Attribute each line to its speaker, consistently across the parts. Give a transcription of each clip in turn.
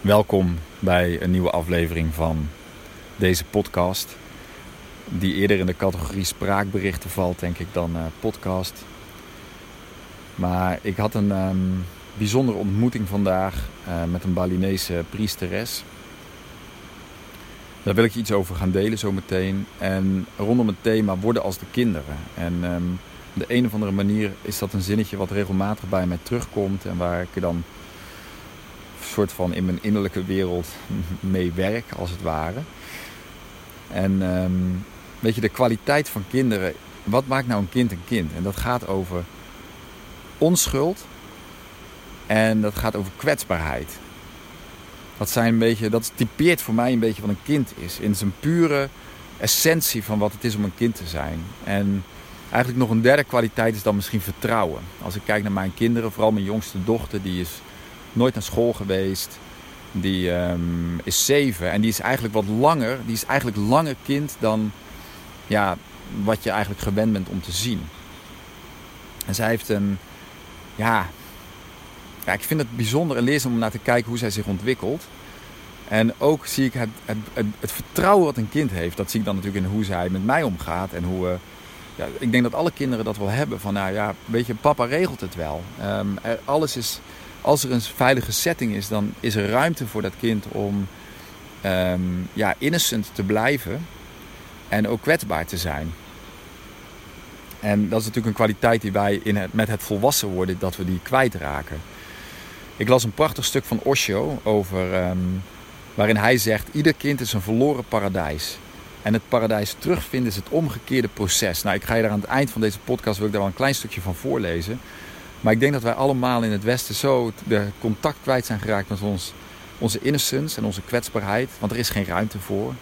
Speaker 1: Welkom bij een nieuwe aflevering van deze podcast. Die eerder in de categorie spraakberichten valt, denk ik, dan uh, podcast. Maar ik had een um, bijzondere ontmoeting vandaag uh, met een Balinese priesteres. Daar wil ik je iets over gaan delen zometeen. En rondom het thema worden als de kinderen. En op de een of andere manier is dat een zinnetje wat regelmatig bij mij terugkomt. En waar ik dan soort van in mijn innerlijke wereld mee werk, als het ware. En um, weet je, de kwaliteit van kinderen. Wat maakt nou een kind een kind? En dat gaat over onschuld. En dat gaat over kwetsbaarheid. Dat, zijn een beetje, dat typeert voor mij een beetje wat een kind is. In zijn pure essentie van wat het is om een kind te zijn. En eigenlijk nog een derde kwaliteit is dan misschien vertrouwen. Als ik kijk naar mijn kinderen, vooral mijn jongste dochter, die is nooit naar school geweest. Die um, is zeven en die is eigenlijk wat langer. Die is eigenlijk langer kind dan ja, wat je eigenlijk gewend bent om te zien. En zij heeft een, ja, ja ik vind het bijzonder en leerzaam om naar te kijken hoe zij zich ontwikkelt. En ook zie ik het, het, het, het, vertrouwen wat een kind heeft. Dat zie ik dan natuurlijk in hoe zij met mij omgaat. En hoe, uh, ja, ik denk dat alle kinderen dat wel hebben. Van nou ja, weet je, papa regelt het wel. Er, alles is, als er een veilige setting is, dan is er ruimte voor dat kind om um, ja, innocent te blijven en ook kwetsbaar te zijn. En dat is natuurlijk een kwaliteit die wij in het, met het volwassen worden, dat we die kwijtraken. Ik las een prachtig stuk van Osho over, um, waarin hij zegt: ieder kind is een verloren paradijs. En het paradijs terugvinden is het omgekeerde proces. Nou, ik ga je daar aan het eind van deze podcast wil ik daar wel een klein stukje van voorlezen. Maar ik denk dat wij allemaal in het Westen zo de contact kwijt zijn geraakt met ons, onze innocence en onze kwetsbaarheid. Want er is geen ruimte voor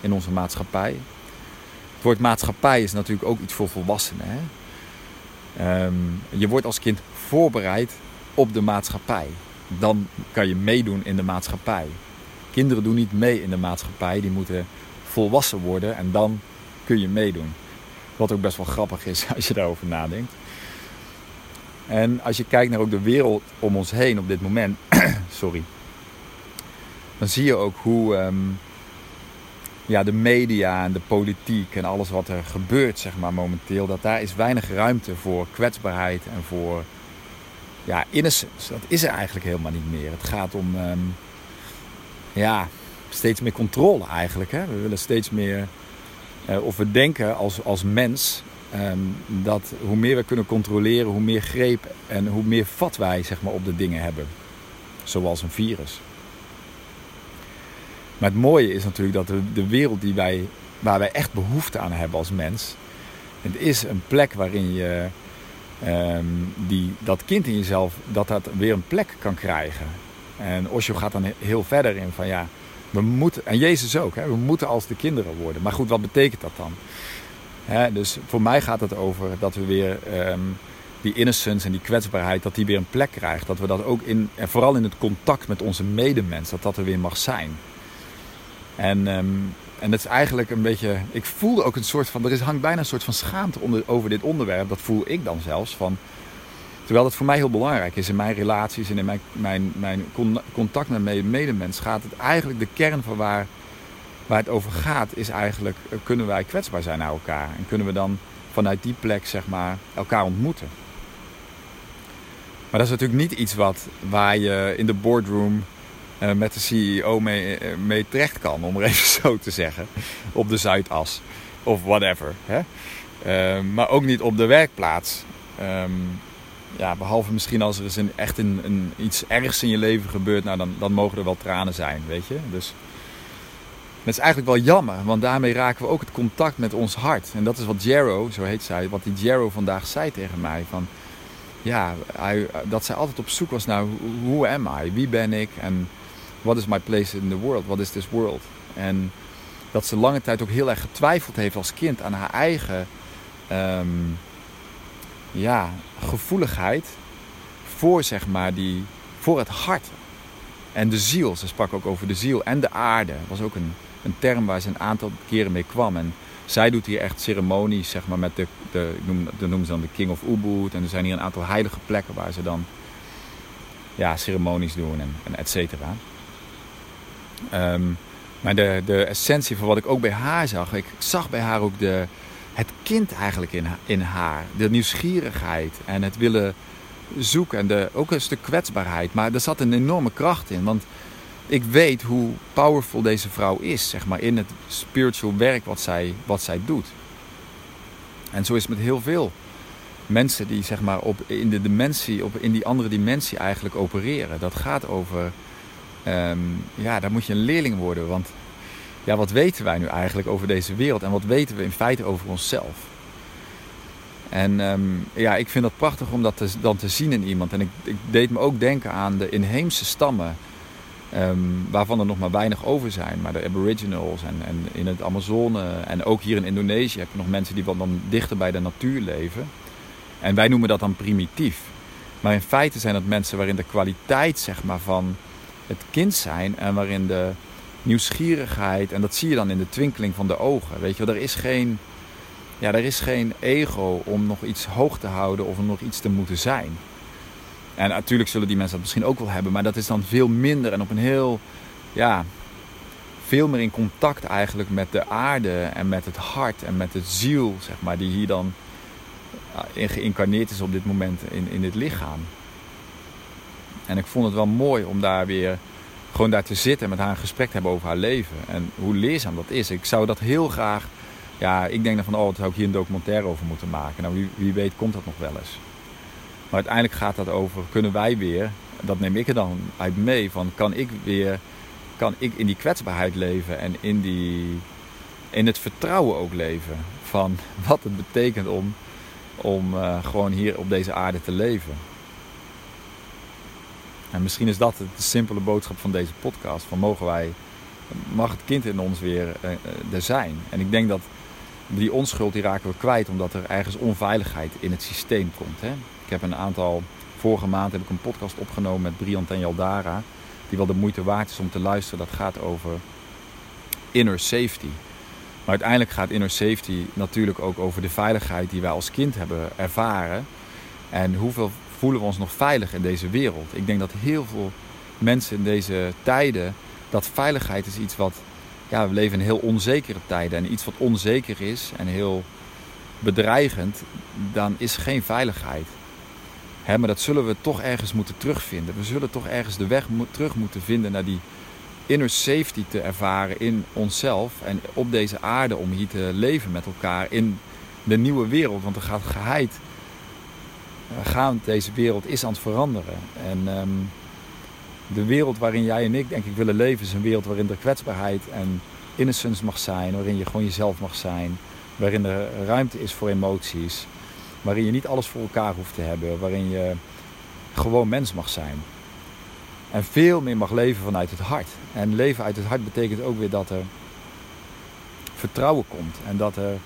Speaker 1: in onze maatschappij. Het woord maatschappij is natuurlijk ook iets voor volwassenen. Hè? Um, je wordt als kind voorbereid op de maatschappij. Dan kan je meedoen in de maatschappij. Kinderen doen niet mee in de maatschappij. Die moeten volwassen worden en dan kun je meedoen. Wat ook best wel grappig is als je daarover nadenkt. En als je kijkt naar ook de wereld om ons heen op dit moment, sorry, dan zie je ook hoe um, ja, de media en de politiek en alles wat er gebeurt, zeg maar, momenteel, dat daar is weinig ruimte voor kwetsbaarheid en voor ja, innocence. Dat is er eigenlijk helemaal niet meer. Het gaat om um, ja, steeds meer controle eigenlijk. Hè? We willen steeds meer, uh, of we denken als, als mens Um, dat hoe meer we kunnen controleren, hoe meer greep en hoe meer vat wij zeg maar, op de dingen hebben. Zoals een virus. Maar het mooie is natuurlijk dat de, de wereld die wij, waar wij echt behoefte aan hebben als mens. Het is een plek waarin je um, die, dat kind in jezelf, dat dat weer een plek kan krijgen. En Osho gaat dan heel verder in van ja, we moeten, en Jezus ook, hè, we moeten als de kinderen worden. Maar goed, wat betekent dat dan? Dus voor mij gaat het over dat we weer um, die innocence en die kwetsbaarheid, dat die weer een plek krijgt. Dat we dat ook in, en vooral in het contact met onze medemens, dat dat er weer mag zijn. En, um, en dat is eigenlijk een beetje, ik voelde ook een soort van, er is, hangt bijna een soort van schaamte over dit onderwerp. Dat voel ik dan zelfs van. Terwijl het voor mij heel belangrijk is in mijn relaties en in mijn, mijn, mijn contact met mijn medemens, gaat het eigenlijk de kern van waar Waar het over gaat is eigenlijk, eh, kunnen wij kwetsbaar zijn naar elkaar? En kunnen we dan vanuit die plek, zeg maar, elkaar ontmoeten? Maar dat is natuurlijk niet iets wat, waar je in de boardroom uh, met de CEO mee, uh, mee terecht kan, om er even zo te zeggen. Op de Zuidas of whatever. Hè? Maar ook niet op de werkplaats. Um, ja, behalve misschien als er eens een, echt een, een, iets ergs in je leven gebeurt, nou, dan, dan mogen er wel tranen zijn, weet je. Dus dat is eigenlijk wel jammer, want daarmee raken we ook het contact met ons hart. En dat is wat Jero, zo heet zij, wat die Jero vandaag zei tegen mij. Van, ja, hij, dat zij altijd op zoek was naar who am I? Wie ben ik? En what is my place in the world? What is this world? En dat ze lange tijd ook heel erg getwijfeld heeft als kind aan haar eigen um, ja, gevoeligheid voor, zeg maar, die, voor het hart. En de ziel, ze sprak ook over de ziel en de aarde. Was ook een, een term waar ze een aantal keren mee kwam. En zij doet hier echt ceremonies, zeg maar, met de, de noem, dat noemen ze dan de King of Ubud. En er zijn hier een aantal heilige plekken waar ze dan ja, ceremonies doen en, en et cetera. Ehm, maar de, de essentie van wat ik ook bij haar zag, ik zag bij haar ook de, het kind eigenlijk in, in haar. De nieuwsgierigheid en het willen zoeken en de, ook een stuk kwetsbaarheid. Maar er zat een enorme kracht in, want ik weet hoe powerful deze vrouw is, zeg maar, in het spiritual werk wat zij, wat zij doet. En zo is het met heel veel mensen die zeg maar op, in de dimensie, op, in die andere dimensie eigenlijk opereren. Dat gaat over, ehm, ja, daar moet je een leerling worden. Want ja, wat weten wij nu eigenlijk over deze wereld en wat weten we in feite over onszelf? En ehm, ja, ik vind dat prachtig om dat te, dan te zien in iemand. En ik, ik deed me ook denken aan de inheemse stammen Ehm, waarvan er nog maar weinig over zijn. Maar de Aboriginals en, en, in het Amazone en ook hier in Indonesië heb je nog mensen die wat dan dichter bij de natuur leven. En wij noemen dat dan primitief. Maar in feite zijn dat mensen waarin de kwaliteit zeg maar, van het kind zijn en waarin de nieuwsgierigheid, en dat zie je dan in de twinkeling van de ogen. Weet je, er is geen, ja, er is geen ego om nog iets hoog te houden of om nog iets te moeten zijn. En natuurlijk zullen die mensen dat misschien ook wel hebben, maar dat is dan veel minder en op een heel, ja, veel meer in contact eigenlijk met de aarde en met het hart en met het ziel, zeg maar, die hier dan in geïncarneerd is op dit moment in, in dit lichaam. En ik vond het wel mooi om daar weer gewoon daar te zitten en met haar een gesprek te hebben over haar leven. En hoe leerzaam dat is. Ik zou dat heel graag, ja, ik denk dan van, oh, daar zou ik hier een documentaire over moeten maken. Nou, wie, wie weet komt dat nog wel eens. Maar uiteindelijk gaat dat over, kunnen wij weer, dat neem ik er dan uit mee, van kan ik weer, kan ik in die kwetsbaarheid leven en in, die, in het vertrouwen ook leven van wat het betekent om, om uh, gewoon hier op deze aarde te leven. En misschien is dat de simpele boodschap van deze podcast. Van mogen wij, mag het kind in ons weer uh, er zijn. En ik denk dat die onschuld die raken we kwijt omdat er ergens onveiligheid in het systeem komt. Hè? Heb een aantal, vorige maand heb ik een podcast opgenomen met Briant en Jaldara. Die wel de moeite waard is om te luisteren. Dat gaat over inner safety. Maar uiteindelijk gaat inner safety natuurlijk ook over de veiligheid die wij als kind hebben ervaren. En hoeveel voelen we ons nog veilig in deze wereld? Ik denk dat heel veel mensen in deze tijden, dat veiligheid is iets wat, ja, we leven in heel onzekere tijden. En iets wat onzeker is en heel bedreigend, dan is geen veiligheid maar dat zullen we toch ergens moeten terugvinden. We zullen toch ergens de weg terug moeten vinden naar die inner safety te ervaren in onszelf en op deze aarde om hier te leven met elkaar in de nieuwe wereld. Want er gaat geheid eh, gaan. Deze wereld is aan het veranderen. En ehm, de wereld waarin jij en ik denk ik willen leven is een wereld waarin er kwetsbaarheid en innocence mag zijn. Waarin je gewoon jezelf mag zijn. Waarin er ruimte is voor emoties. Waarin je niet alles voor elkaar hoeft te hebben. Waarin je gewoon mens mag zijn. En veel meer mag leven vanuit het hart. En leven uit het hart betekent ook weer dat er vertrouwen komt. En dat er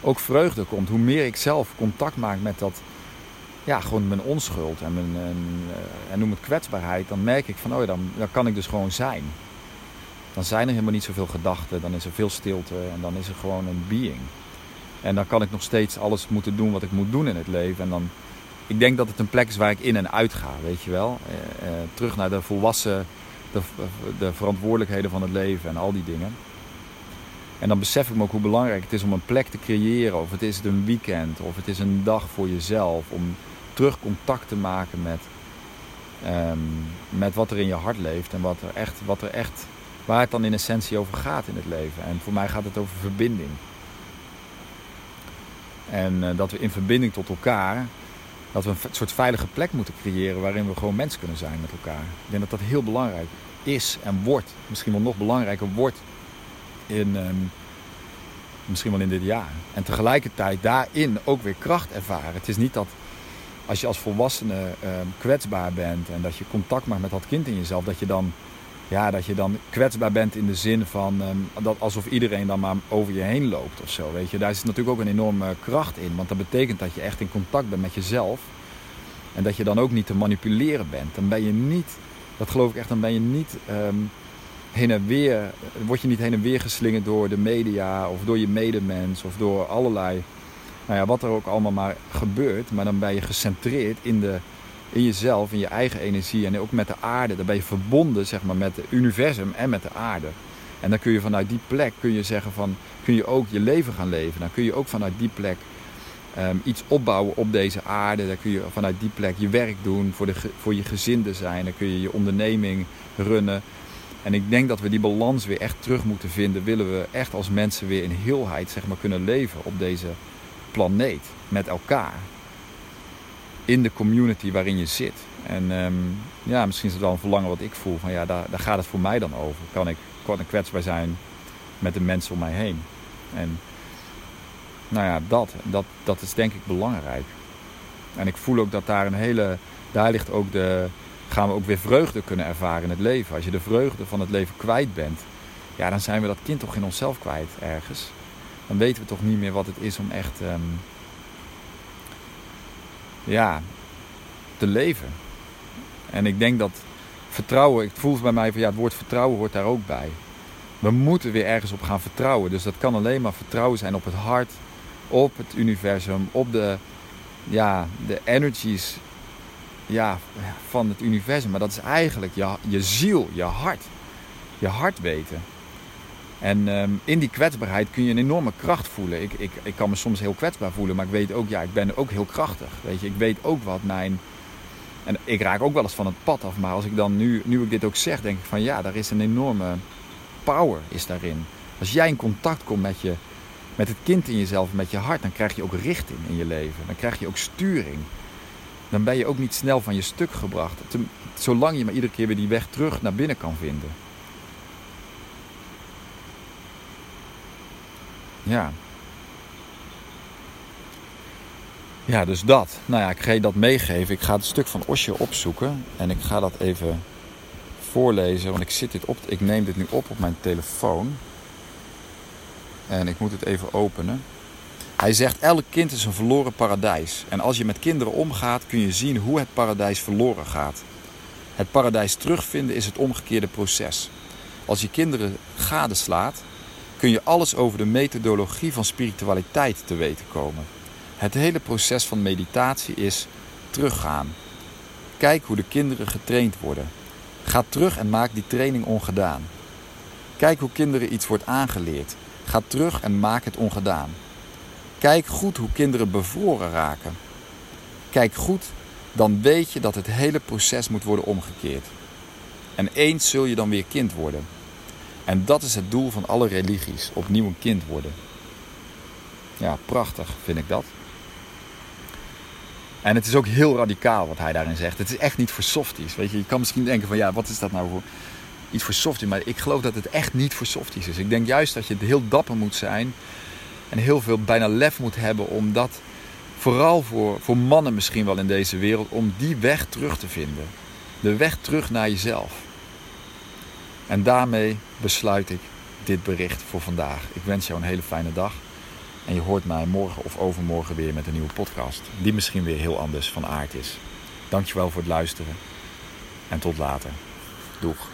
Speaker 1: ook vreugde komt. Hoe meer ik zelf contact maak met dat, ja, gewoon mijn onschuld en, mijn, en, eh, en noem het kwetsbaarheid, dan merk ik van, oh ja, dan, dan kan ik dus gewoon zijn. Dan zijn er helemaal niet zoveel gedachten, dan is er veel stilte en dan is er gewoon een being. En dan kan ik nog steeds alles moeten doen wat ik moet doen in het leven. En dan, ik denk dat het een plek is waar ik in en uit ga, weet je wel. Eh, eh, terug naar de volwassen, de, de verantwoordelijkheden van het leven en al die dingen. En dan besef ik me ook hoe belangrijk het is om een plek te creëren. Of het is een weekend, of het is een dag voor jezelf. Om terug contact te maken met, ehm, met wat er in je hart leeft. En wat er echt, wat er echt, waar het dan in essentie over gaat in het leven. En voor mij gaat het over verbinding. En uh, dat we in verbinding tot elkaar, dat we een soort veilige plek moeten creëren waarin we gewoon mens kunnen zijn met elkaar. Ik denk dat dat heel belangrijk is en wordt. Misschien wel nog belangrijker wordt in, um, misschien wel in dit jaar. En tegelijkertijd daarin ook weer kracht ervaren. Het is niet dat als je als volwassene um, kwetsbaar bent en dat je contact maakt met dat kind in jezelf, dat je dan ja, dat je dan kwetsbaar bent in de zin van um, dat alsof iedereen dan maar over je heen loopt of zo. Weet je. Daar zit natuurlijk ook een enorme kracht in. Want dat betekent dat je echt in contact bent met jezelf. En dat je dan ook niet te manipuleren bent. Dan ben je niet, dat geloof ik echt, dan ben je niet um, heen en weer, word je niet heen en weer geslingerd door de media of door je medemens of door allerlei, nou ja, wat er ook allemaal maar gebeurt. Maar dan ben je gecentreerd in de in jezelf, in je eigen energie en ook met de aarde. Dan ben je verbonden zeg maar, met het universum en met de aarde. En dan kun je vanuit die plek kun je zeggen van, kun je ook je leven gaan leven. Dan kun je ook vanuit die plek ehm, iets opbouwen op deze aarde. Dan kun je vanuit die plek je werk doen, voor, de, voor je gezinde zijn. Dan kun je je onderneming runnen. En ik denk dat we die balans weer echt terug moeten vinden. Willen we echt als mensen weer in heelheid zeg maar, kunnen leven op deze planeet. Met elkaar. In de community waarin je zit. En ehm, ja, misschien is het wel een verlangen wat ik voel. Van ja, daar, daar gaat het voor mij dan over. Kan ik, kan ik kwetsbaar zijn met de mensen om mij heen. En nou ja, dat, dat, dat is denk ik belangrijk. En ik voel ook dat daar een hele, daar ligt ook de, gaan we ook weer vreugde kunnen ervaren in het leven. Als je de vreugde van het leven kwijt bent, ja, dan zijn we dat kind toch in onszelf kwijt ergens. Dan weten we toch niet meer wat het is om echt, ehm, ja, te leven. En ik denk dat vertrouwen, ik voel bij mij van ja, het woord vertrouwen hoort daar ook bij. We moeten weer ergens op gaan vertrouwen. Dus dat kan alleen maar vertrouwen zijn op het hart, op het universum, op de, ja, de energies ja, van het universum. Maar dat is eigenlijk je, je ziel, je hart. Je hart weten. En ehm, in die kwetsbaarheid kun je een enorme kracht voelen. Ik, ik, ik kan me soms heel kwetsbaar voelen, maar ik weet ook, ja, ik ben ook heel krachtig. Weet je, ik weet ook wat mijn. En ik raak ook wel eens van het pad af. Maar als ik dan nu, nu ik dit ook zeg, denk ik van ja, daar is een enorme power is daarin. Als jij in contact komt met, je, met het kind in jezelf, met je hart, dan krijg je ook richting in je leven. Dan krijg je ook sturing. Dan ben je ook niet snel van je stuk gebracht. Zolang je maar iedere keer weer die weg terug naar binnen kan vinden. Ja. Ja, dus dat. Nou ja, ik ga je dat meegeven. Ik ga het stuk van Osje opzoeken. En ik ga dat even voorlezen. Want ik, zit dit op, ik neem dit nu op op mijn telefoon. En ik moet het even openen. Hij zegt: Elk kind is een verloren paradijs. En als je met kinderen omgaat, kun je zien hoe het paradijs verloren gaat. Het paradijs terugvinden is het omgekeerde proces. Als je kinderen gadeslaat, kun je alles over de methodologie van spiritualiteit te weten komen. Het hele proces van meditatie is teruggaan. Kijk hoe de kinderen getraind worden. Ga terug en maak die training ongedaan. Kijk hoe kinderen iets wordt aangeleerd. Ga terug en maak het ongedaan. Kijk goed hoe kinderen bevroren raken. Kijk goed, dan weet je dat het hele proces moet worden omgekeerd. En eens zul je dan weer kind worden. En dat is het doel van alle religies: opnieuw een kind worden. Ja, prachtig vind ik dat. En het is ook heel radicaal wat hij daarin zegt. Het is echt niet voor softies. Weet je, je kan misschien denken van ja, wat is dat nou voor iets voor softies? Maar ik geloof dat het echt niet voor softies is. Ik denk juist dat je heel dapper moet zijn en heel veel bijna lef moet hebben om dat, vooral voor, voor mannen misschien wel in deze wereld, om die weg terug te vinden. De weg terug naar jezelf. En daarmee besluit ik dit bericht voor vandaag. Ik wens jou een hele fijne dag. En je hoort mij morgen of overmorgen weer met een nieuwe podcast. Die misschien weer heel anders van aard is. Dankjewel voor het luisteren. En tot later. Doeg.